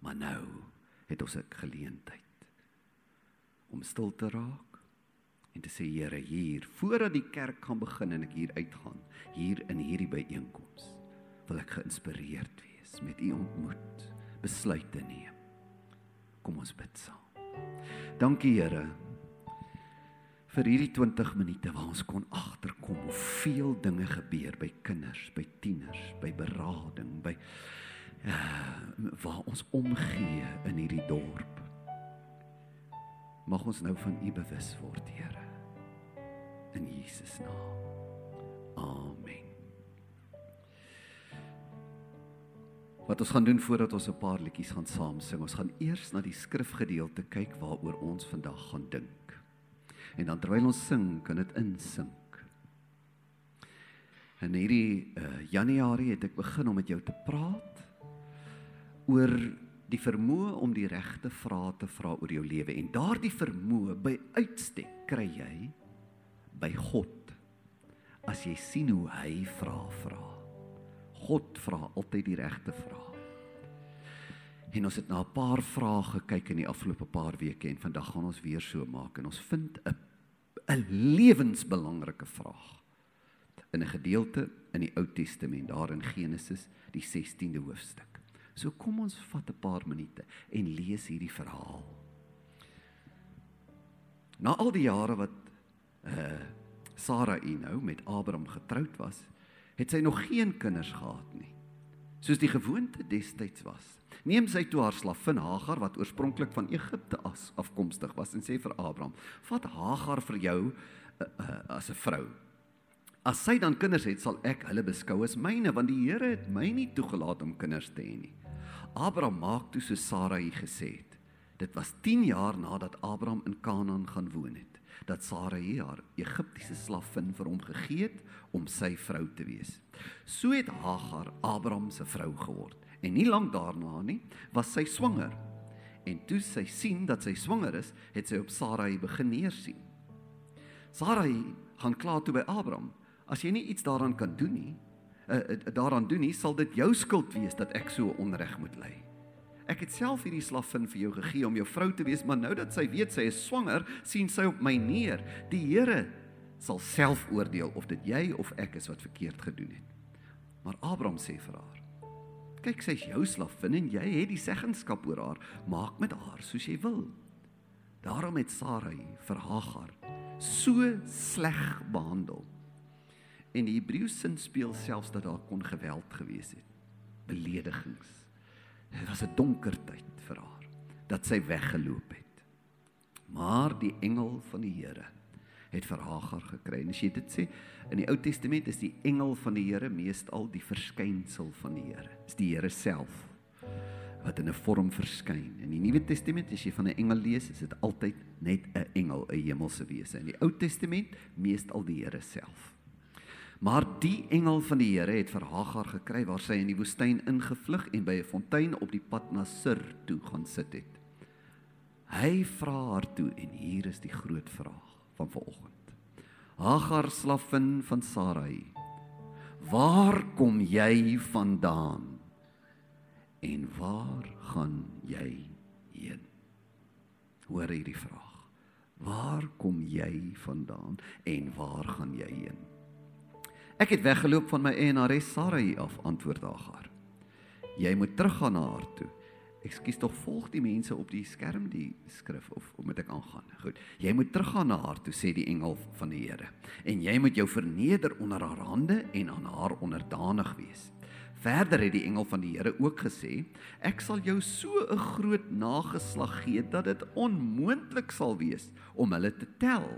Maar nou het ons 'n geleentheid om stil te raak en te sê Here, hier voordat die kerk gaan begin en ek hier uitgaan, hier in hierdie byeenkoms, wil ek geïnspireerd wees met u ontmoet, besluite neem. Kom ons bid saam. Dankie Here vir hierdie 20 minute waar ons kon agterkom hoe veel dinge gebeur by kinders, by tieners, by berading, by waar ons omgee in hierdie dorp. Mag ons nou van U bewus word, Here. In Jesus naam. Amen. Wat ons gaan doen voordat ons 'n paar liedjies gaan saam sing, ons gaan eers na die skrifgedeelte kyk waaroor ons vandag gaan dink. En dan terwyl ons sing, kan dit insink. En hierdie uh, Januarie het ek begin om met jou te praat oor die vermoë om die regte vrae te vra oor jou lewe en daardie vermoë by uitstek kry jy by God as jy sien hoe hy vra vra. God vra altyd die regte vrae. En ons het na 'n paar vrae gekyk in die afgelope paar weke en vandag gaan ons weer so maak en ons vind 'n 'n lewensbelangrike vraag in 'n gedeelte in die Ou Testament daar in Genesis die 16de hoofstuk. So kom ons vat 'n paar minute en lees hierdie verhaal. Na al die jare wat uh Sarai nou met Abraham getroud was, het sy nog geen kinders gehad nie. Soos die gewoonte destyds was. Neem sy toe haar slavin Hagar wat oorspronklik van Egipte as afkomstig was en sê vir Abraham: "Vat Hagar vir jou uh, uh, as 'n vrou. As sy dan kinders het, sal ek hulle beskou as myne, want die Here het my nie toegelaat om kinders te hê nie." Abraham maak toe so Sarai gesê het. Dit was 10 jaar nadat Abraham in Kanaan gaan woon het, dat Sarai haar Egiptiese slavin vir hom gegee het om sy vrou te wees. So het Hagar Abraham se vrou geword. En nie lank daarna nie, was sy swanger. En toe sy sien dat sy swanger is, het sy op Sarai begin neersien. Sarai gaan kla toe by Abraham: "As jy nie iets daaraan kan doen nie, uh, daaraan doen nie, sal dit jou skuld wees dat ek so onreg moet ly. Ek het self hierdie slavin vir jou gegee om jou vrou te wees, maar nou dat sy weet sy is swanger, sien sy op my neer. Die Here sal self oordeel of dit jy of ek is wat verkeerd gedoen het. Maar Abraham sê vir haar: "Kyk, sy's jou slavin en jy het die seggenskap oor haar. Maak met haar soos jy wil." Daarom het Sarai vir Hagar so sleg behandel En die Hebreëse sin speel selfs dat daar kon geweld gewees het. Beledigings. Dit was 'n donker tyd vir haar dat sy weggeloop het. Maar die engel van die Here het vir Hagar gekry. En as jy dit sê, in die Ou Testament is die engel van die Here meestal die verskynsel van die Here. Dis die Here self wat in 'n vorm verskyn. In die Nuwe Testament as jy van 'n engel lees, is dit altyd net 'n engel, 'n hemelse wese. In die Ou Testament meestal die Here self. Maar die engel van die Here het vir Hagar gekry waar sy in die woestyn ingevlug en by 'n fontein op die pad na Sur toe gaan sit het. Hy vra haar toe en hier is die groot vraag van vanoggend. Hagar slavin van Sarai. Waar kom jy vandaan? En waar gaan jy heen? Hoor hierdie vraag. Waar kom jy vandaan en waar gaan jy heen? Ek het weggeloop van my eienares Sarai af, antwoord Hagar. Jy moet teruggaan na haar toe. Ekskuus tog volg die mense op die skerm die skrif of of moet ek aangaan? Goed. Jy moet teruggaan na haar toe sê die engel van die Here. En jy moet jou verneder onder haar hande en aan haar onderdanig wees. Verder het die engel van die Here ook gesê: Ek sal jou so 'n groot nageslag gee dat dit onmoontlik sal wees om hulle te tel.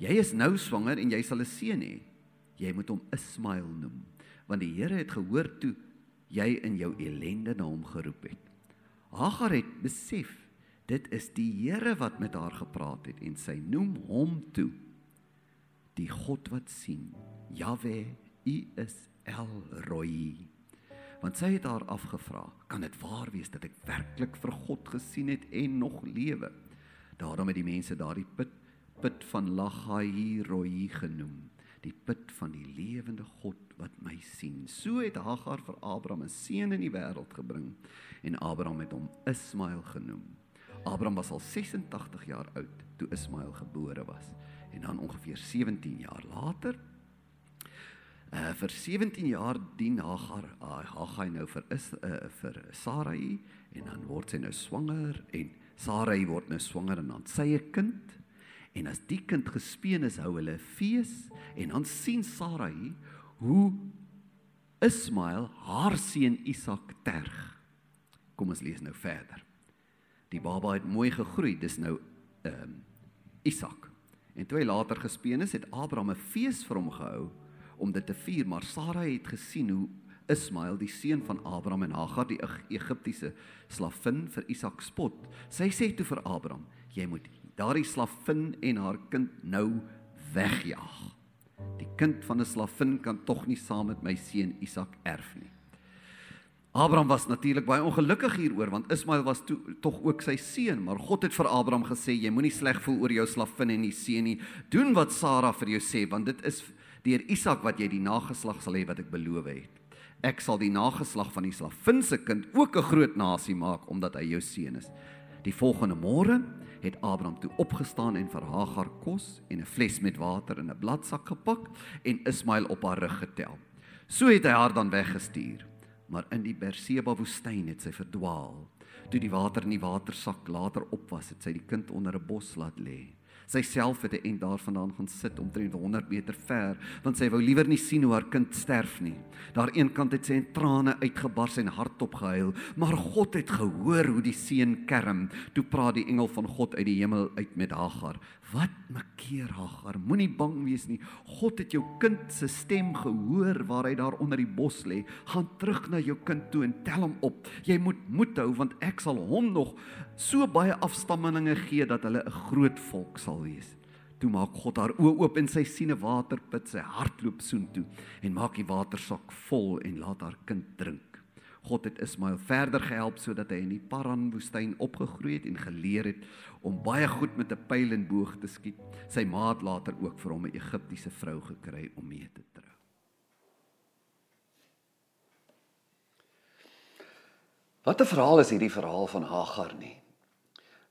Jy is nou swanger en jy sal 'n seun hê jy moet hom Ismael noem want die Here het gehoor toe jy in jou ellende na hom geroep het. Hagar het besef dit is die Here wat met haar gepraat het en sy noem hom toe die God wat sien. Jahwe, U is El Roi. Want sy het haar afgevra, kan dit waar wees dat ek werklik vir God gesien het en nog lewe? Daarom het die mense daardie put put van Lachai Roi genoem die put van die lewende God wat my sien. So het Hagar vir Abraham 'n seun in die wêreld gebring en Abraham het hom Ismael genoem. Abraham was al 86 jaar oud toe Ismael gebore was en dan ongeveer 17 jaar later uh vir 17 jaar dien Hagar uh, Hagar nou vir is uh, vir Sarai en dan word sy nou swanger en Sarai word nou swanger en dan sy 'n kind En as die kind gespeen is, hou hulle 'n fees en dan sien Sarai hoe Ismael haar seun Isak terg. Kom ons lees nou verder. Die baba het mooi gegroei, dis nou ehm um, Isak. En toe hy later gespeen is, het Abraham 'n fees vir hom gehou om dit te vier, maar Sarai het gesien hoe Ismael, die seun van Abraham en Hagar, die Egiptiese slavin vir Isak spot. Sy sê toe vir Abraham: "Jy moet daardie slavin en haar kind nou wegjaag. Die kind van 'n slavin kan tog nie saam met my seun Isak erf nie. Abraham was natuurlik baie ongelukkig hieroor want Ismael was toe tog ook sy seun, maar God het vir Abraham gesê jy moenie sleg voel oor jou slavin en die seun nie. Doen wat Sara vir jou sê want dit is deur Isak wat jy die nageslag sal hê wat ek beloof het. Ek sal die nageslag van die slavin se kind ook 'n groot nasie maak omdat hy jou seun is. Die volgende môre het Abraham toe opgestaan en vir Hagar kos en 'n fles met water in 'n bladsak gepak en Ismael op haar rug getel. So het hy haar dan weggestuur. Maar in die Berseba woestyn het sy verdwaal. Toe die water in die watersak later op was, het sy die kind onder 'n bos laat lê. Sy self het 'n end daarvandaan gaan sit omtrent 100 meter ver, want sy wou liewer nie sien hoe haar kind sterf nie. Daar eenkant het sy in trane uitgebars en hardop gehuil, maar God het gehoor hoe die seun kerm. Toe praat die engel van God uit die hemel uit met Hagar. Wat makeer Hagar? Moenie bang wees nie. God het jou kind se stem gehoor waar hy daar onder die bos lê. Gaan terug na jou kind toe en tel hom op. Jy moet moed hou want ek sal hom nog so baie afstammelinge gee dat hulle 'n groot volk sal wees. Toe maak God haar oë oop en sy sien 'n waterput, sy hart loop soontoe en maak die watersak vol en laat haar kind drink. God het Ismael verder gehelp sodat hy in die Paran woestyn opgegroei het en geleer het om baie goed met 'n pyl en boog te skiet. Sy ma het later ook vir hom 'n Egiptiese vrou gekry om mee te trou. Wat 'n verhaal is hierdie verhaal van Hagar nie?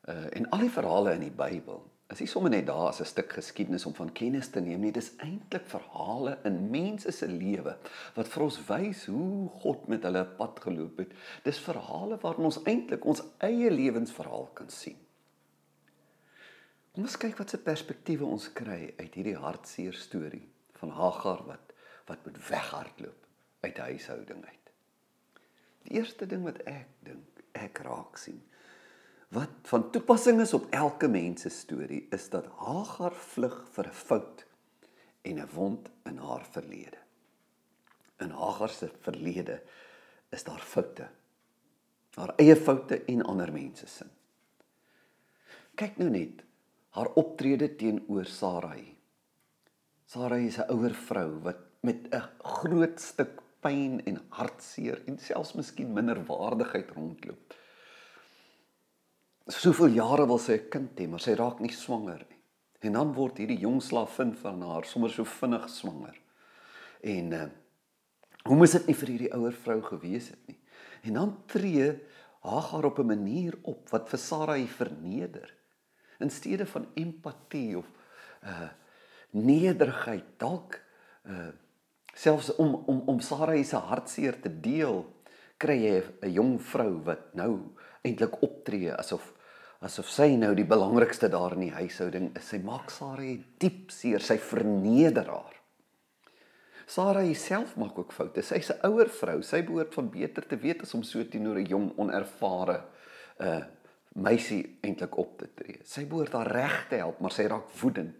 Uh en al die verhale in die Bybel is nie sommer net daar as 'n stuk geskiedenis om van kennis te neem nie. Dis eintlik verhale in mense se lewe wat vir ons wys hoe God met hulle pad geloop het. Dis verhale waarin ons eintlik ons eie lewensverhaal kan sien. Ons kyk wat se perspektiewe ons kry uit hierdie hartseer storie van Hagar wat wat moet weghardloop uit die huishouding uit. Die eerste ding wat ek dink ek raak sien wat van toepassing is op elke mens se storie is dat Hagar vlug vir 'n fout en 'n wond in haar verlede. In Hagar se verlede is daar foute. Haar eie foute en ander mense se. Kyk nou net haar optrede teenoor Sarai. Sarai is 'n ouer vrou wat met 'n groot stuk pyn en hartseer en selfs miskien minderwaardigheid rondloop soveel jare wil sy 'n kind hê, maar sy raak nie swanger nie. En dan word hierdie jong slavin van haar sommer so vinnig swanger. En uh, hoe moes dit nie vir hierdie ouer vrou gewees het nie? En dan tree Hagar op 'n manier op wat vir Sarai verneder. In steede van empatie of uh nederigheid dalk uh selfs om om om Sarai se hartseer te deel, kry jy 'n jong vrou wat nou eintlik optree asof asof sy nou die belangrikste daar in die huishouding is. Sy maak Sarah diep seer, sy verneder haar. Sarah self maak ook foute. Sy's 'n ouer vrou. Sy behoort van beter te weet as om so teenoor 'n jong onervare uh meisie eintlik op te tree. Sy behoort haar reg te help, maar sy raak woedend.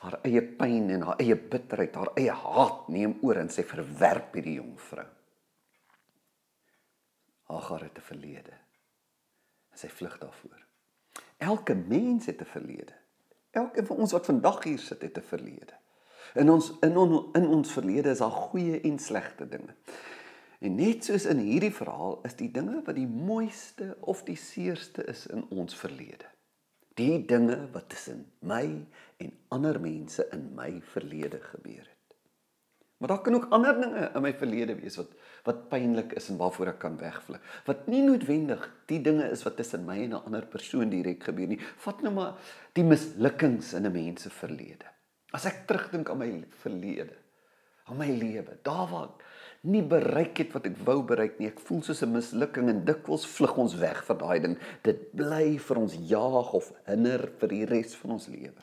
Haar eie pyn en haar eie bitterheid, haar eie haat neem oor en sy verwerp hierdie jong vrou. Hagar het 'n verlede. En sy vlug daarvoor. Elke mens het 'n verlede. Elke van ons wat vandag hier sit, het 'n verlede. In ons in on, in ons verlede is daar goeie en slegte dinge. En net soos in hierdie verhaal is die dinge wat die mooiste of die seerste is in ons verlede. Die dinge wat tussen my en ander mense in my verlede gebeur het. Maar daar kan ook ander dinge in my verlede wees wat wat pynlik is en waarvoor ek kan wegvlug. Wat nie noodwendig die dinge is wat tussen my en 'n ander persoon direk gebeur nie. Vat nou maar die mislukkings in 'n mens se verlede. As ek terugdink aan my verlede, aan my lewe, daar waar ek nie bereik het wat ek wou bereik nie, ek voel soos 'n mislukking en dikwels vlug ons weg van daai ding. Dit bly vir ons jaag of hinder vir die res van ons lewe.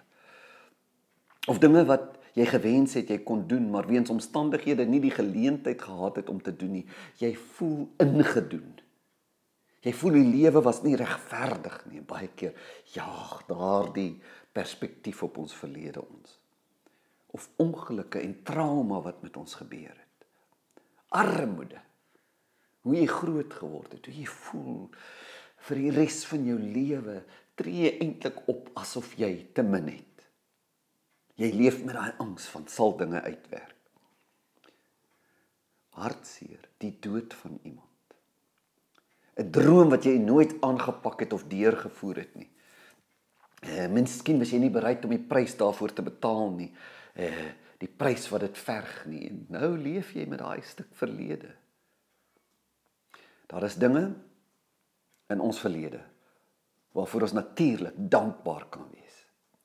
Of dinge wat jy gewens het jy kon doen, maar weens omstandighede nie die geleentheid gehad het om te doen nie. Jy voel ingedoen. Jy voel die lewe was nie regverdig nie. Baie keer jaag daardie perspektief op ons verlede ons. Of ongelukke en trauma wat met ons gebeur het. Armoede. Hoe jy groot geword het, hoe jy voel vir die res van jou lewe tree eintlik op asof jy te min het. Jy leef met daai angs van sal dinge uitwerk. Hartseer, die dood van iemand. 'n Droom wat jy nooit aangepak het of deurgevoer het nie. Eh, miskien was jy nie bereid om die prys daarvoor te betaal nie. Eh, die prys wat dit verg nie. En nou leef jy met daai stuk verlede. Daar is dinge in ons verlede waarvoor ons natuurlik dankbaar kan wees.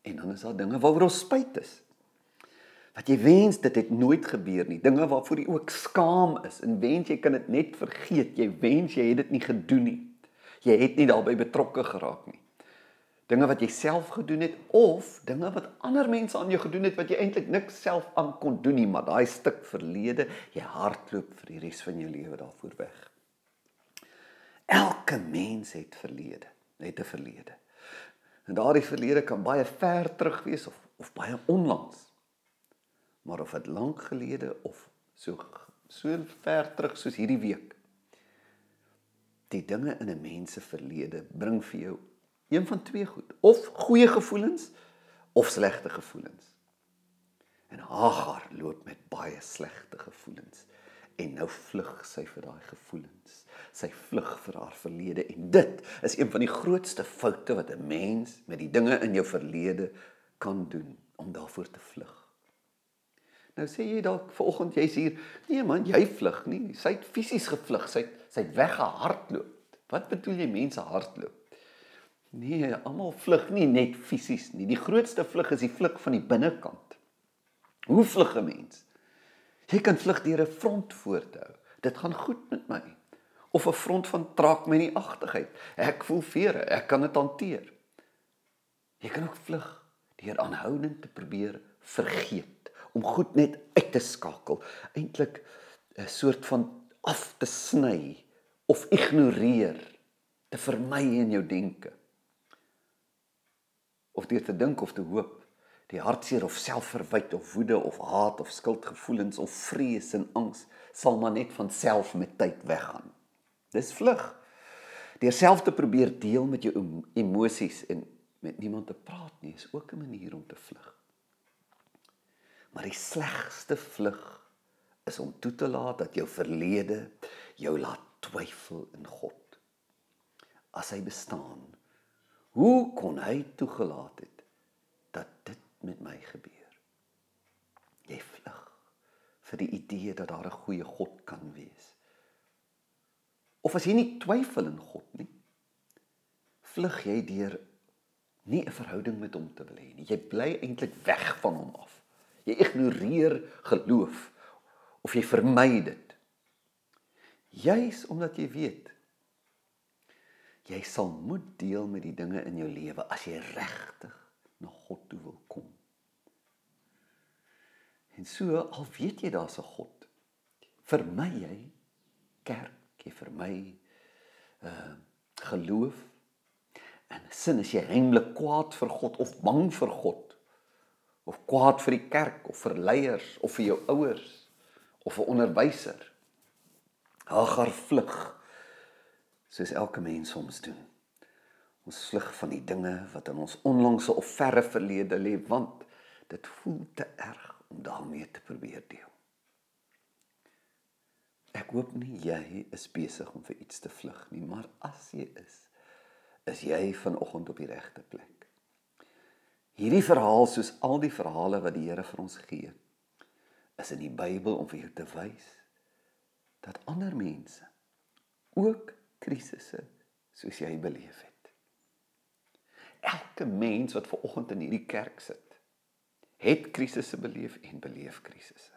En dan is daar dinge waaroor ons spyt is. Wat jy wens dit het nooit gebeur nie. Dinge waarvoor jy ook skaam is en wens jy kan dit net vergeet. Jy wens jy het dit nie gedoen nie. Jy het nie daarbey betrokke geraak nie. Dinge wat jy self gedoen het of dinge wat ander mense aan jou gedoen het wat jy eintlik niks self aan kon doen nie, maar daai stuk verlede, jy hardloop vir die res van jou lewe daarvoor weg. Elke mens het verlede, het 'n verlede. En daardie verlede kan baie ver terug wees of of baie onlangs. Maar of dit lank gelede of so so ver terug soos hierdie week. Die dinge in 'n mens se verlede bring vir jou een van twee goed, of goeie gevoelens of slegte gevoelens. En Hagar loop met baie slegte gevoelens en nou vlug sy vir daai gevoelens. Sy vlug vir haar verlede en dit is een van die grootste foute wat 'n mens met die dinge in jou verlede kan doen om daarvoor te vlug. Nou sê jy dalk vanoggend jy's hier, nee man, jy vlug nie. Sy het fisies gevlug. Sy het sy het weggehardloop. Wat bedoel jy mense hardloop? Nee, almal vlug nie net fisies nie. Die grootste vlug is die vlug van die binnekant. Hoe vlug 'n mens? Jy kan vlug deur 'n front voor te hou. Dit gaan goed met my. Of 'n front van trek my nie agtigheid. Ek voel vere, ek kan dit hanteer. Jy kan ook vlug deur aanhoudend te probeer vergeet, om goed net uit te skakel, eintlik 'n soort van af te sny of ignoreer, te vermy in jou denke. Of deur te dink of te hoop die hartseer of selfverwyd of woede of haat of skuldgevoelens of vrees en angs sal maar net van self met tyd weggaan. Dis vlug. Deur self te probeer deel met jou emosies en met niemand te praat nie is ook 'n manier om te vlug. Maar die slegste vlug is om toe te laat dat jou verlede jou laat twyfel in God. As hy bestaan, hoe kon hy toegelaat het dat dit met my gebeur. Jy vlug vir die idee dat daar 'n goeie God kan wees. Of as jy nie twyfel in God nie, vlug jy deur nie 'n verhouding met hom te wil hê nie. Jy bly eintlik weg van hom af. Jy ignoreer geloof of jy vermy dit. Juis omdat jy weet jy sal moet deel met die dinge in jou lewe as jy regtig na God toe wil kom. En so al weet jy daar's 'n God, vermy jy kerk, jy vermy uh geloof. En sin as jy heimlik kwaad vir God of bang vir God of kwaad vir die kerk of vir leiers of vir jou ouers of 'n onderwyser. Hagar vlug soos elke mens soms doen. Ons vlug van die dinge wat in ons onlangse of verre verlede lê want dit voel te erg om daarmee te probeer deel. Ek hoop nie jy is besig om vir iets te vlug nie, maar as jy is, is jy vanoggend op die regte plek. Hierdie verhaal soos al die verhale wat die Here vir ons gee, is in die Bybel om vir jou te wys dat ander mense ook krisisse soos jy beleef het. Elke mens wat ver oggend in hierdie kerk sit, het krisisse beleef en beleef krisisse.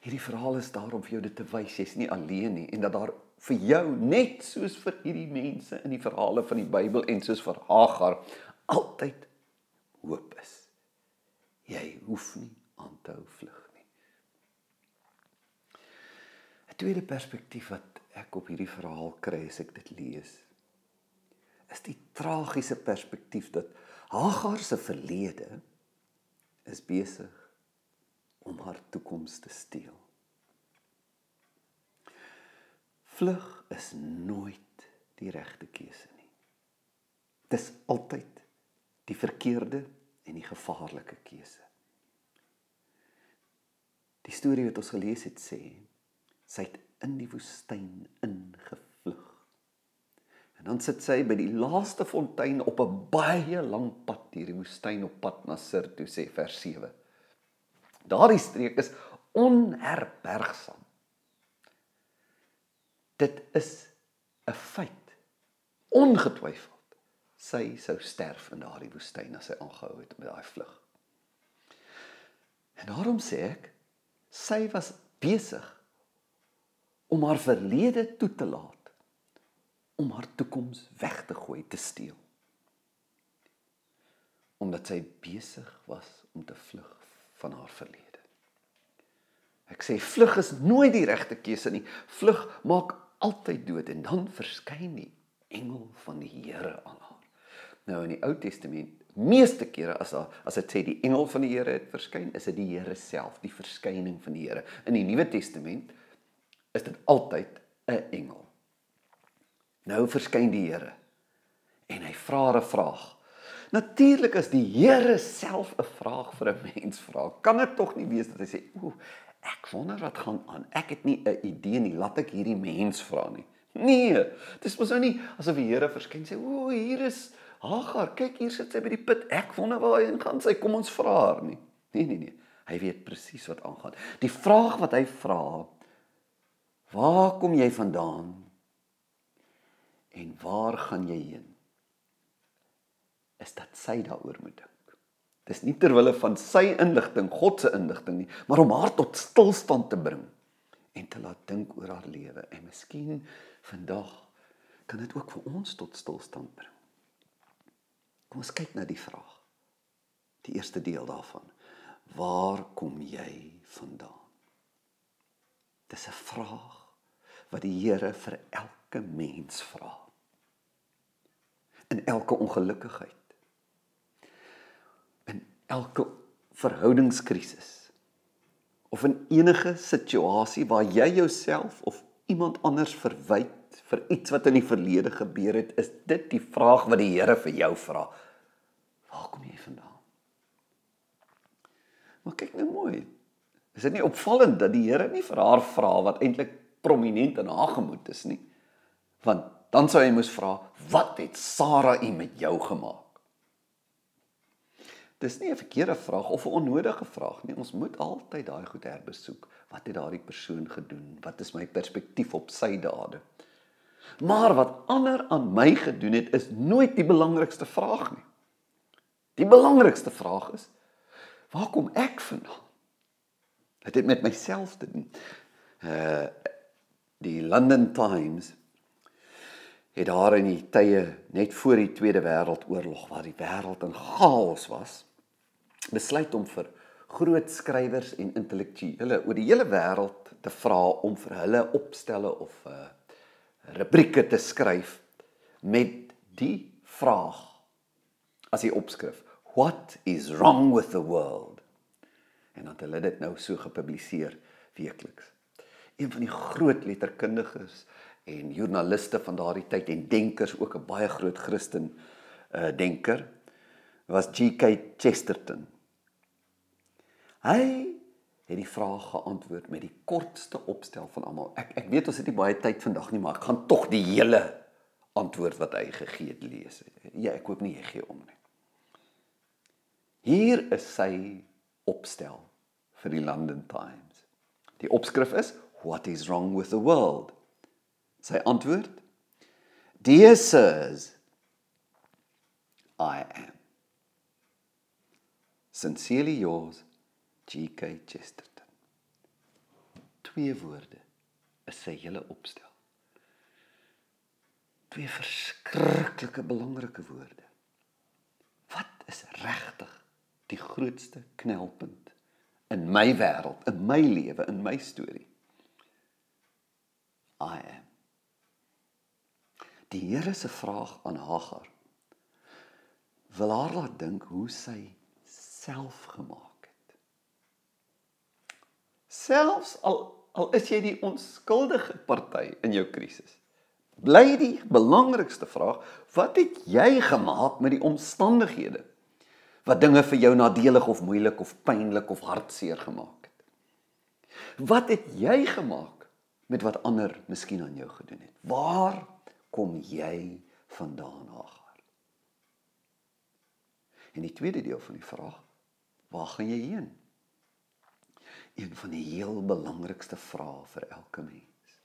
Hierdie verhaal is daar om vir jou dit te wys jy's nie alleen nie en dat daar vir jou net soos vir hierdie mense in die verhale van die Bybel en soos vir Hagar altyd hoop is. Jy hoef nie aan te hou vlug nie. 'n Tweede perspektief wat ek op hierdie verhaal kry as ek dit lees, is die tragiese perspektief dat Hagar se verlede is besig om haar toekoms te steel. Vlug is nooit die regte keuse nie. Dis altyd die verkeerde en die gevaarlike keuse. Die storie wat ons gelees het sê sy het in die woestyn ingevlug. En dan sit sy by die laaste fontein op 'n baie lang pad deur die woestyn op pad na Sir toe sê vers 7. Daardie streek is onherbergsaam. Dit is 'n feit. Ongetwyfeld sy sou sterf in daardie woestyn as sy aangehou het met daai vlug. En daarom sê ek sy was besig om haar verlede toe te laat om haar toekoms weg te gooi, te steel. Omdat sy besig was om te vlug van haar verlede. Ek sê vlug is nooit die regte keuse nie. Vlug maak altyd dood en dan verskyn die engel van die Here aan haar. Nou in die Ou Testament, meeste kere as daar as dit sê die engel van die Here het verskyn, is dit die Here self, die verskyning van die Here. In die Nuwe Testament is dit altyd 'n engel. Nou verskyn die Here en hy vra 'n vraag. Natuurlik as die Here self 'n vraag vir 'n mens vra, kan dit tog nie wees dat hy sê, "Ooh, ek wonder wat gaan aan. Ek het nie 'n idee nie. Laat ek hierdie mens vra nie." Nee, dis mos nou nie asof die Here verskyn sê, "Ooh, hier is Hagar. Kyk, hier sit sy by die put. Ek wonder waar hy ingaan. Sy kom ons vra haar nie." Nee, nee, nee. Hy weet presies wat aangaan. Die vraag wat hy vra, "Waar kom jy vandaan?" en waar gaan jy heen? Is dat sy daaroor moet dink. Dis nie ter wille van sy inligting, God se inligting nie, maar om haar tot stilstand te bring en te laat dink oor haar lewe en miskien vandag kan dit ook vir ons tot stilstand bring. Kom ons kyk na die vraag. Die eerste deel daarvan. Waar kom jy vandaan? Dis 'n vraag wat die Here vir elke mens vra. In elke ongelukkigheid. Elke verhoudingskrisis. Of in enige situasie waar jy jouself of iemand anders verwyd vir iets wat in die verlede gebeur het, is dit die vraag wat die Here vir jou vra. Waar kom jy vandaan? Maar kyk nou mooi. Is dit nie opvallend dat die Here nie vir haar vra wat eintlik prominent in haar gemoed is nie. Want dan sou hy moes vra, wat het Sara u met jou gemaak? Dis nie 'n verkeerde vraag of 'n onnodige vraag nie. Ons moet altyd daai goed herbesoek. Wat het daardie persoon gedoen? Wat is my perspektief op sy dade? Maar wat ander aan my gedoen het, is nooit die belangrikste vraag nie. Die belangrikste vraag is: waar kom ek vandaan? Dit het met myself te doen. Uh die London Times het daar in die tye net voor die Tweede Wêreldoorlog waar die wêreld in chaos was besluit om vir groot skrywers en intellektuele oor die hele wêreld te vra om vir hulle opstelle of uh rubrieke te skryf met die vraag as die opskrif what is wrong with the world? En dan het dit nou so gepubliseer weekliks. Een van die groot letterkundiges en joernaliste van daardie tyd en denkers ook 'n baie groot Christen uh denker was G.K. Chesterton. Hy het die vraag geantwoord met die kortste opstel van almal. Ek ek weet ons het nie baie tyd vandag nie, maar ek gaan tog die hele antwoord wat hy gegee het lees. Ja, ek hoop nie jy gee om nie. Hier is sy opstel vir die London Times. Die opskrif is What is wrong with the world? Sy antwoord: Dear sirs, I am. Sincerely yours, G.K. Chesterton. Twee woorde is sy hele opstel. Twee verskriklike belangrike woorde. Wat is regtig die grootste knelpunt in my wêreld, in my lewe, in my storie? I am. Die Here se vraag aan Hagar wil haar laat dink hoe sy self gemaak het. Selfs al al is jy die onskuldige party in jou krisis. Bly die belangrikste vraag, wat het jy gemaak met die omstandighede wat dinge vir jou nadelig of moeilik of pynlik of hartseer gemaak het? Wat het jy gemaak met wat ander miskien aan jou gedoen het? Waar kom jy vandaan, Hagar? En die tweede deel van die vraag, waar gaan jy heen? Een van die heel belangrikste vrae vir elke mens.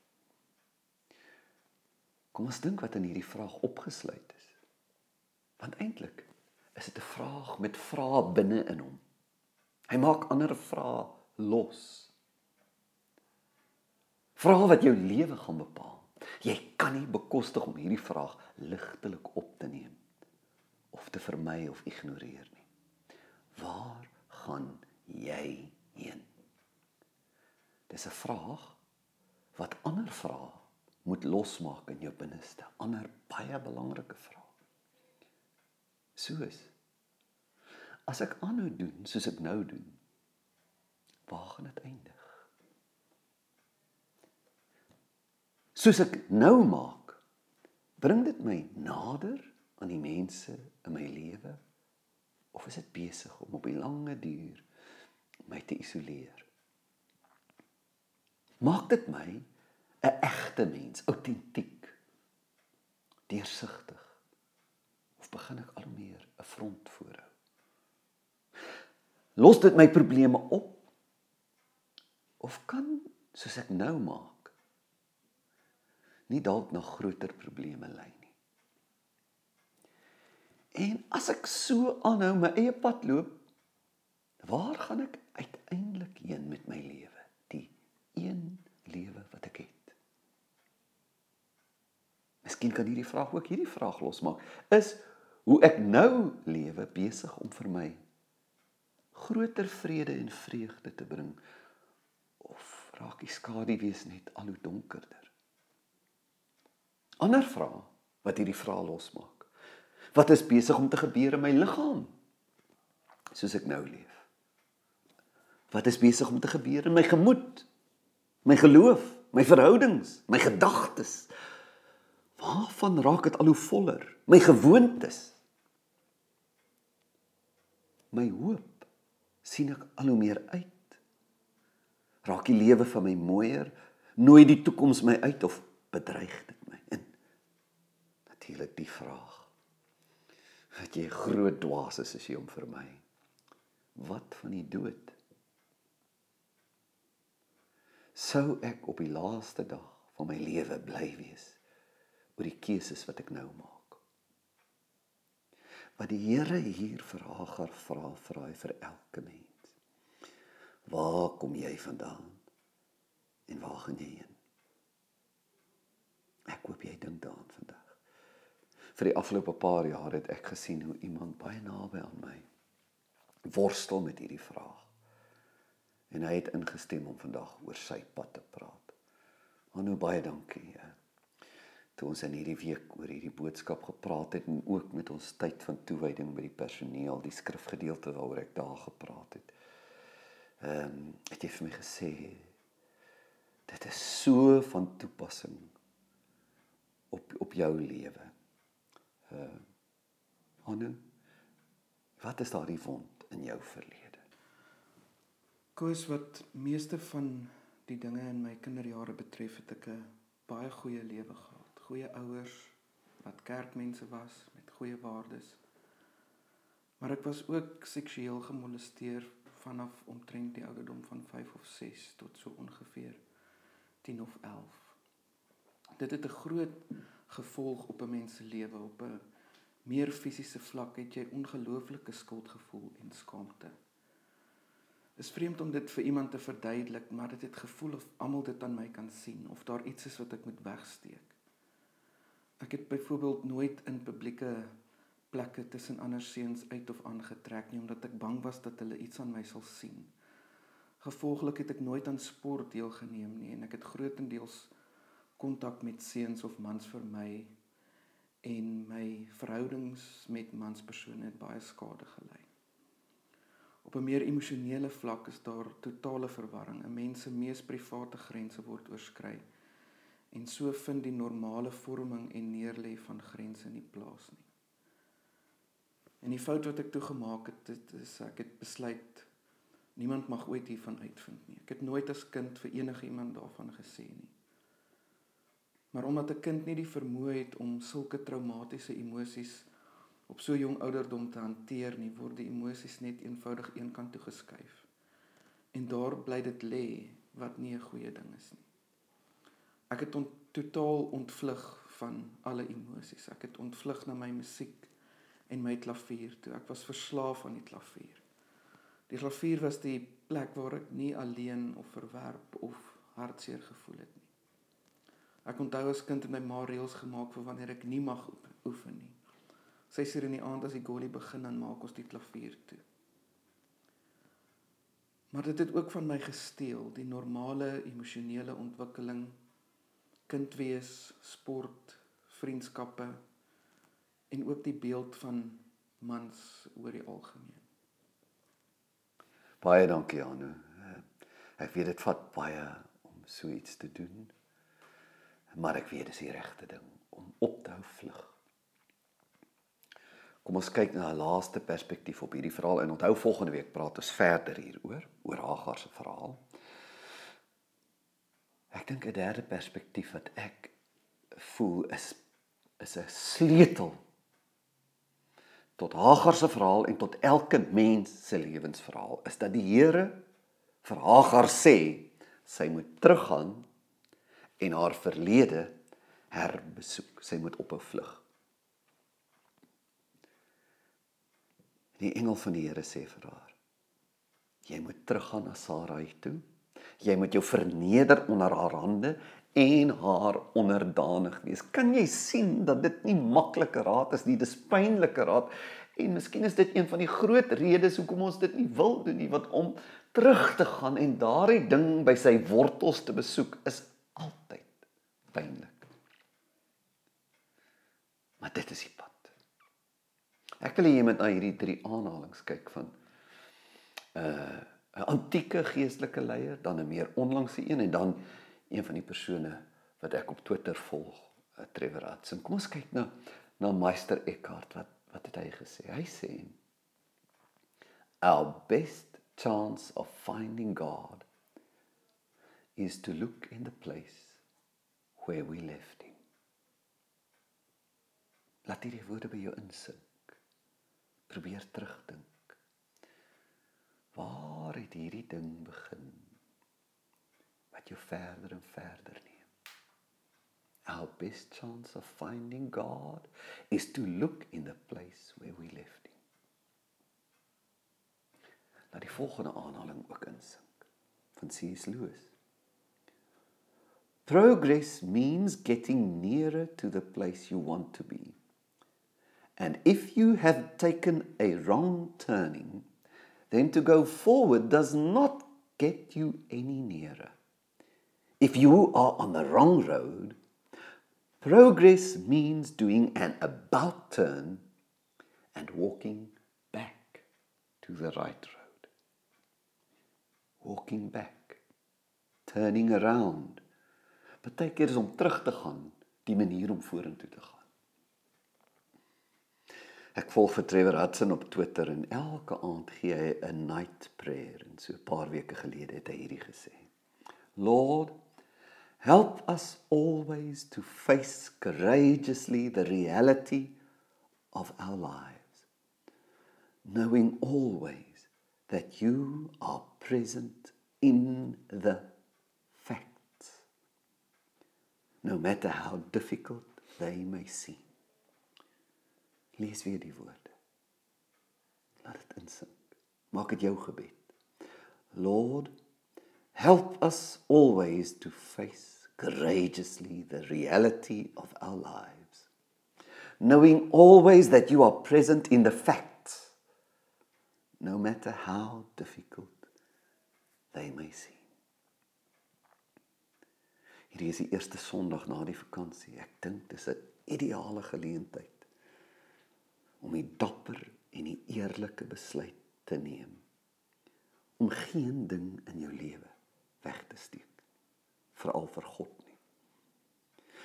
Kom ons dink wat in hierdie vraag opgesluit is. Want eintlik is dit 'n vraag met vrae binne in hom. Hy maak ander vrae los. Vrae wat jou lewe gaan bepaal. Jy kan nie bekostig om hierdie vraag ligtelik op te neem of te vermy of ignoreer nie. Waar gaan jy heen? Dis 'n vraag wat ander vrae moet losmaak in jou binneste. Ander baie belangrike vrae. Soos as ek aanhou doen soos ek nou doen, waar gaan dit eindig? Soos ek nou maak, bring dit my nader aan die mense in my lewe of is dit besig om op die lange duur my te isoleer? Maak dit my 'n egte mens, autentiek, deursigtig? Of begin ek al meer 'n front voorhou? Los dit my probleme op? Of kan soos ek nou maak nie dalk na groter probleme lei? En as ek so aanhou my eie pad loop, waar gaan ek uiteindelik heen met my lewe? Die een lewe wat ek het. Miskien kan hierdie vraag ook hierdie vraag losmaak. Is hoe ek nou lewe besig om vir my groter vrede en vreugde te bring of raak die skaduwees net al hoe donkerder? Ander vraag wat hierdie vraag losmaak. Wat is besig om te gebeur in my liggaam soos ek nou leef? Wat is besig om te gebeur in my gemoed? My geloof, my verhoudings, my gedagtes, Waarvan raak dit al hoe voller? My gewoontes. My hoop sien ek al hoe meer uit. Raak die lewe van my mooier? Nooi die toekoms my uit of bedreig dit my? En natuurlik die vraag. Dat jy groot dwaas is as jy hom vir my. Wat van die dood? Sou ek op die laaste dag van my lewe bly wees? oor die keuses wat ek nou maak. Wat die Here hier vir Hagar vra, vra hy vir elke mens. Waar kom jy vandaan? En waar gaan jy heen? Ek hoop jy dink daaraan vandag. Vir die afgelope paar jaar het ek gesien hoe iemand baie naby aan my worstel met hierdie vraag. En hy het ingestem om vandag oor sy pad te praat. Aanhou baie dankie. Ja toe ons in hierdie week oor hierdie boodskap gepraat het en ook met ons tyd van toewyding by die personeel, die skrifgedeelte waaroor ek daar gepraat het. Ehm um, het jy vir my gesê dit is so van toepassing op op jou lewe. Uh, Anu, wat is daardie wond in jou verlede? Koos wat meeste van die dinge in my kinderjare betref het ek 'n baie goeie lewe gehad goeie ouers wat kerkmense was met goeie waardes. Maar ek was ook seksueel gemolesteer vanaf omtrent die ouderdom van 5 of 6 tot so ongeveer 10 of 11. Dit het 'n groot gevolg op 'n mens se lewe op 'n meer fisiese vlak het jy ongelooflike skuldgevoel en skaamte. Is vreemd om dit vir iemand te verduidelik, maar dit het gevoel of almal dit aan my kan sien of daar iets is wat ek moet wegsteek. Ek het byvoorbeeld nooit in publieke plekke tussen ander seuns uit of aangetrek nie omdat ek bang was dat hulle iets aan my sal sien. Gevolglik het ek nooit aan sport deelgeneem nie en ek het grootendeels kontak met seuns of mans vermy en my verhoudings met manspersone het baie skade gelei. Op 'n meer emosionele vlak is daar totale verwarring. 'n Mens se mees private grense word oorskry en so vind die normale vorming en neerlê van grense nie plaas nie. En die fout wat ek toe gemaak het, dit is ek het besluit niemand mag ooit hiervan uitvind nie. Ek het nooit as kind vir enige iemand daarvan gesê nie. Maar omdat 'n kind nie die vermoë het om sulke traumatiese emosies op so jong ouderdom te hanteer nie, word die emosies net eenvoudig eenkant toe geskuif. En daar bly dit lê wat nie 'n goeie ding is nie. Ek het ont totaal ontvlug van alle emosies. Ek het ontvlug na my musiek en my klavier toe. Ek was verslaaf aan die klavier. Die klavier was die plek waar ek nie alleen of verwerp of hartseer gevoel het nie. Ek onthou as kind het my ma reëls gemaak vir wanneer ek nie mag oefen nie. Sy sê in die aand as die goalie begin dan maak ons die klavier toe. Maar dit het ook van my gesteel, die normale emosionele ontwikkeling, kind wees, sport, vriendskappe, en ook die beeld van mans oor die algemeen. Baie dankie Anu. Ek weet dit vat baie om so iets te doen. Maar ek weet dis die regte ding om op te hou vlug. Kom ons kyk na 'n laaste perspektief op hierdie verhaal en onthou volgende week praat ons verder hieroor oor Hagar se verhaal. Ek dink 'n derde perspektief wat ek voel is is 'n sleutel tot Hagar se verhaal en tot elke mens se lewensverhaal is dat die Here vir Hagar sê sy moet teruggaan en haar verlede herbesoek. Sy moet ophou vlug. Die engel van die Here sê vir haar: Jy moet teruggaan na Sarai toe. Jy moet jou verneder onder haar hande en haar onderdanig wees. Kan jy sien dat dit nie maklike raad is nie, dis pynlike raad. En miskien is dit een van die groot redes hoekom ons dit nie wil doen nie, want om terug te gaan en daardie ding by sy wortels te besoek is altyd pynlik. Maar dit is die pad. Ek wil hê jy moet na hierdie drie aanhalings kyk van 'n uh, 'n antieke geestelike leier, dan 'n meer onlangse een en dan een van die persone wat ek op Twitter volg, uh, Trevor Hudson. Kom ons kyk na na Meister Eckhart wat wat het hy gesê? Hy sê our best chance of finding God is to look in the place where we left him. Laat hierdie woorde by jou insink. Probeer terugdink. Waar het hierdie ding begin? wat jou verder en verder neem. Our best chance of finding God is to look in the place where we left him. Laat die volgende aanhaling ook insink van C.S. Lewis. Progress means getting nearer to the place you want to be. And if you have taken a wrong turning, then to go forward does not get you any nearer. If you are on the wrong road, progress means doing an about turn and walking back to the right road. Walking back, turning around. Partykeer is om terug te gaan die manier om vorentoe te gaan. Ek volg vir Trevor Hudson op Twitter en elke aand gee hy 'n night prayer en so 'n paar weke gelede het hy hierdie gesê. Lord, Help us always to face courageously the reality of our lives, knowing always that you are present in the facts, no matter how difficult they may seem. Lees weer die woorde. Laat dit insink. Maak dit jou gebed. Lord, help us always to face courageously the reality of our lives, knowing always that you are present in the facts, no matter how difficult they may seem. Hierdie is die eerste Sondag na die vakansie. Ek dink dis 'n ideale geleentheid om die dapper en die eerlike besluit te neem om geen ding in jou lewe weg te steek veral vir God nie.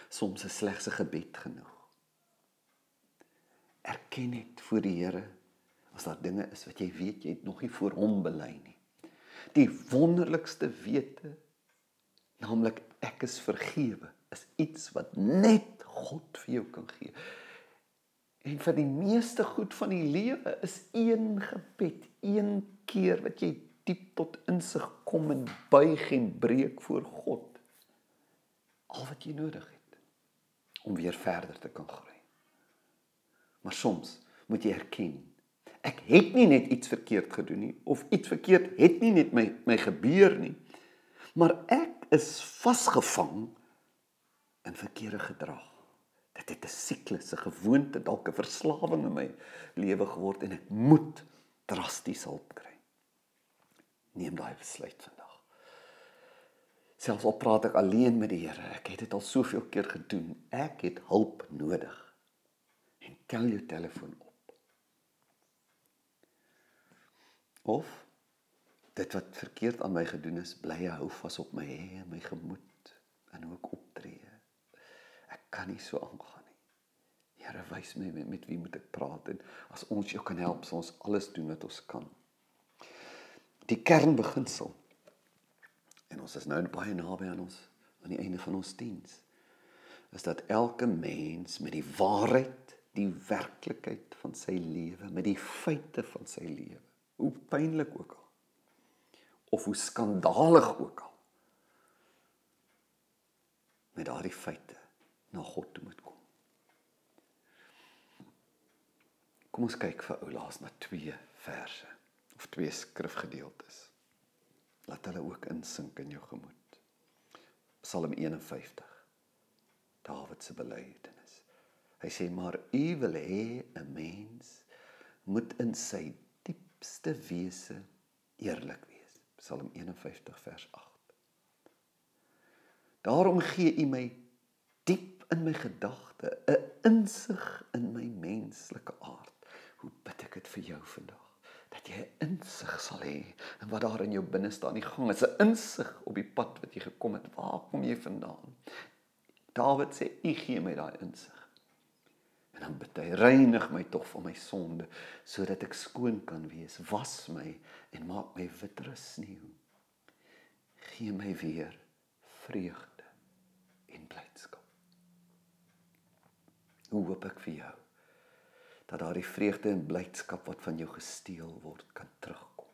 Soms is slegs 'n gebed genoeg. Erken net voor die Here as daar dinge is wat jy weet jy het nog nie voor hom bely nie. Die wonderlikste wete naamlik ek is vergewe is iets wat net God vir jou kan gee En vir die meeste goed van die lewe is een gebed, een keer wat jy diep tot insig kom en buig en breek voor God. Al wat jy nodig het om weer verder te kan groei. Maar soms moet jy erken, ek het nie net iets verkeerd gedoen nie of iets verkeerd het nie net my my gebeur nie. Maar ek is vasgevang in verkeerde gedrag. Dit het 'n siklus, 'n gewoonte, dalk 'n verslawing in my lewe geword en ek moet drasties hulp kry. Neem daai besluit vandag. Selfs al praat ek alleen met die Here, ek het dit al soveel keer gedoen. Ek het hulp nodig. En tel jou telefoon op. Of dit wat verkeerd aan my gedoen is, bly hou vas op my hê, my gemoed en hoe ek optree kan nie so aangaan nie. Here, wys my met, met wie moet ek praat en as ons jou kan help, sal ons alles doen wat ons kan. Die kernbeginsel. En ons is nou baie naby aan ons aan die einde van ons diens. Is dat elke mens met die waarheid, die werklikheid van sy lewe, met die feite van sy lewe, hoe pynlik ook al of hoe skandalig ook al met daardie feite na God toe moet kom. Kom ons kyk vir ou laas na twee verse of twee skrifgedeeltes. Laat hulle ook insink in jou gemoed. Psalm 51. Dawid se belydenis. Hy sê maar u wil hê 'n mens moet in sy diepste wese eerlik. Psalm 51 vers 8. Daarom gee u my diep in my gedagte, 'n insig in my menslike aard. Hoe bid ek dit vir jou vandag? Dat jy 'n insig sal hê in wat daar in jou binne staan. Die gang is 'n insig op die pad wat jy gekom het. Waar kom jy vandaan? Dawid sê, "U gee my daai insig." En dan bid hy, "Reinig my tog van my sonde, sodat ek skoon kan wees. Was my en maak my witter as sneeu. Gee my weer vreugde en blydskap." Hoe hoop ek vir jou dat daardie vreugde en blydskap wat van jou gesteel word kan terugkom.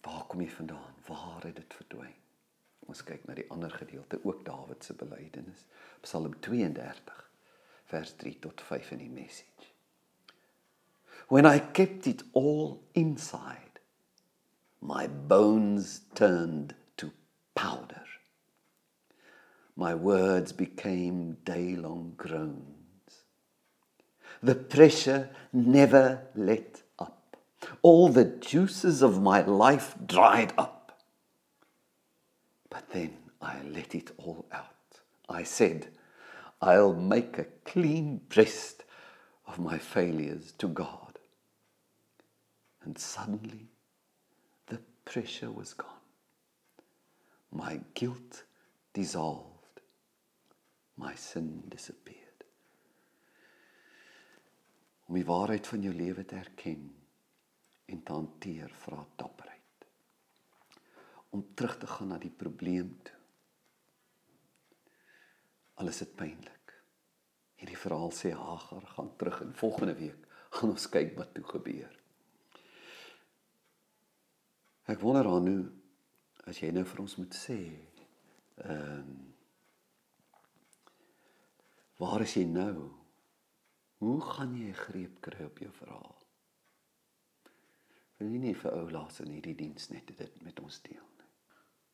Waar kom jy vandaan? Waar het dit verdwyn? Ons kyk na die ander gedeelte, ook Dawid se belydenis, Psalm 32 vers 3 tot 5 in die message. When I kept it all inside, my bones turned to powder. my words became day long groans. The pressure never let up. All the juices of my life dried up. But then I let it all out. I said, I'll make a clean breast of my failures to God. And suddenly the pressure was gone. My guilt dissolved my sin disappeared. Om die waarheid van jou lewe te erken en te hanteer vra dapperheid. Om terug te gaan na die probleem toe. Alles is pynlik. Hierdie verhaal sê Hagar gaan terug en volgende week gaan ons kyk wat toe gebeur. Ek wonder aan hoe as jy nou vir ons moet sê, ehm um, waar is jy nou? Hoe gaan jy greep kry op jou verhaal? Wil jy nie vir ou laas in hierdie diens net dit met ons deel?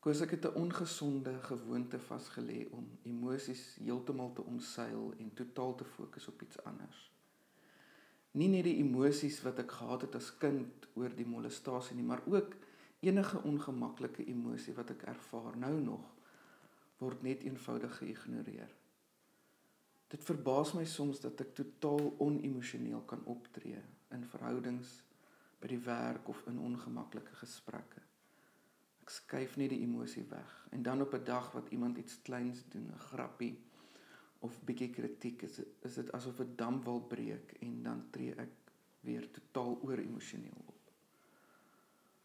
Koos ek het 'n ongesonde gewoonte vasgelê om emosies heeltemal te omseil en totaal te fokus op iets anders. Nie net die emosies wat ek gehad het as kind oor die molestasie nie, maar ook enige ongemaklike emosie wat ek ervaar nou nog word net eenvoudig geïgnoreer. Dit verbaas my soms dat ek totaal onemosioneel kan optree in verhoudings by die werk of in ongemaklike gesprekke. Skuif net die emosie weg en dan op 'n dag wat iemand iets kleins doen, 'n grappie of bietjie kritiek is is dit asof 'n dam wil breek en dan tree ek weer totaal oor emosioneel op.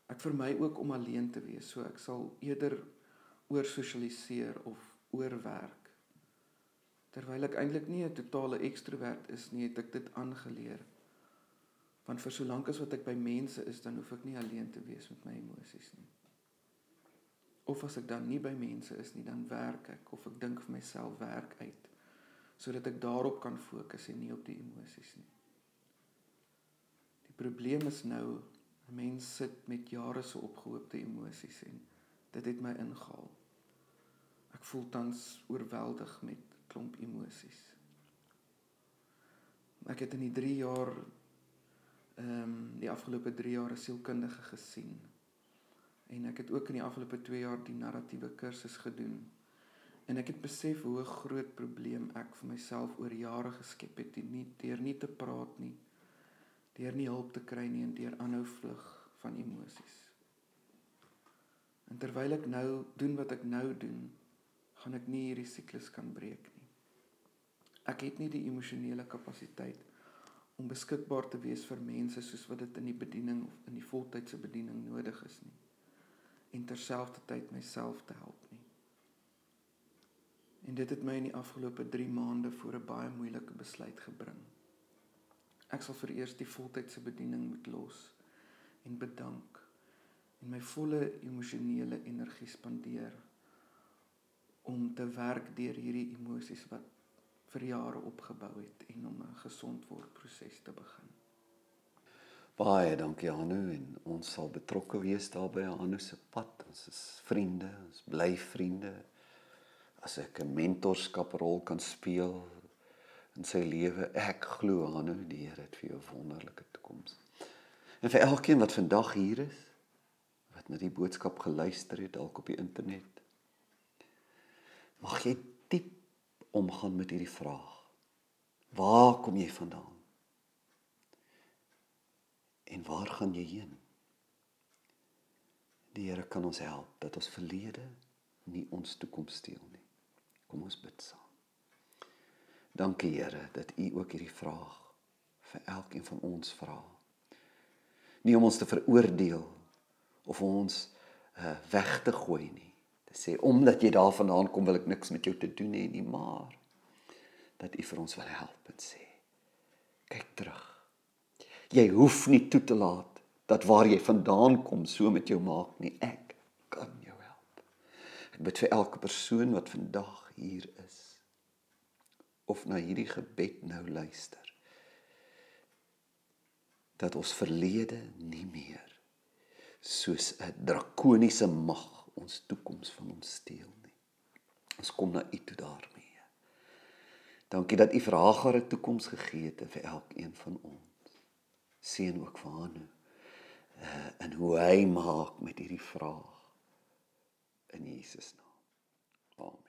Ek vermy ook om alleen te wees, so ek sal eerder oor sosialiseer of oorwerk. Terwyl ek eintlik nie 'n totale ekstrovert is nie, het ek dit aangeleer Want vir solank as wat ek by mense is, dan hoef ek nie alleen te wees met my emosies nie. Of as ek dan nie by mense is nie, dan werk ek of ek dink vir myself werk uit sodat ek daarop kan fokus en nie op die emosies nie. Die probleem is nou 'n mens sit met jare se opgehoopte emosies en dit het my ingehaal. Ek voel tans oorweldig met klomp emosies. Ek het in die 3 jaar ehm um, die afgelope 3 jaar as sielkundige gesien. En ek het ook in die afgelope 2 jaar die narratiewe kursus gedoen. En ek het besef hoe groot probleem ek vir myself oor jare geskep het, nie deur nie te praat nie, deur nie hulp te kry nie en deur aanhou vlug van emosies. En terwyl ek nou doen wat ek nou doen, gaan ek nie hierdie siklus kan breek nie. Ek het nie die emosionele kapasiteit om beskikbaar te wees vir mense soos wat dit in die bediening of in die voltydse bediening nodig is nie en terselfdertyd myself te help nie. En dit het my in die afgelope 3 maande voor 'n baie moeilike besluit gebring. Ek sal vir eers die voltydse bediening moet los en bedank en my volle emosionele energie spandeer om te werk deur hierdie emosies wat vir jare opgebou het en om 'n gesond word proses te begin. Baie dankie Anu en ons sal betrokke wees daarbey Anu se pad. Ons is vriende, ons bly vriende. As ek 'n mentorskaprol kan speel in sy lewe, ek glo Anu die Here het vir jou 'n wonderlike toekoms. En vir elkeen wat vandag hier is, wat na die boodskap geluister het dalk op die internet, mag jy diep omgaan met hierdie vraag. Waar kom jy vandaan? En waar gaan jy heen? Die Here kan ons help dat ons verlede nie ons toekoms steel nie. Kom ons bid saam. Dankie Here dat U ook hierdie vraag vir elkeen van ons vra. Nie om ons te veroordeel of ons uh, weg te gooi nie sê omdat jy daarvandaan kom wil ek niks met jou te doen hê nie maar dat u vir ons wil help en sê kyk terug jy hoef nie toe te laat dat waar jy vandaan kom so met jou maak nie ek kan jou help ek bid vir elke persoon wat vandag hier is of na hierdie gebed nou luister dat ons verlede nie meer soos 'n drakoniese mag ons toekoms van ons steel nie. Ons kom na U toe daarmee. Dankie dat U vir Hagar 'n toekoms gegee het vir elkeen van ons. Seën ook vir Hanu. Uh en hoe hy maak met hierdie vraag in Jesus naam. Amen.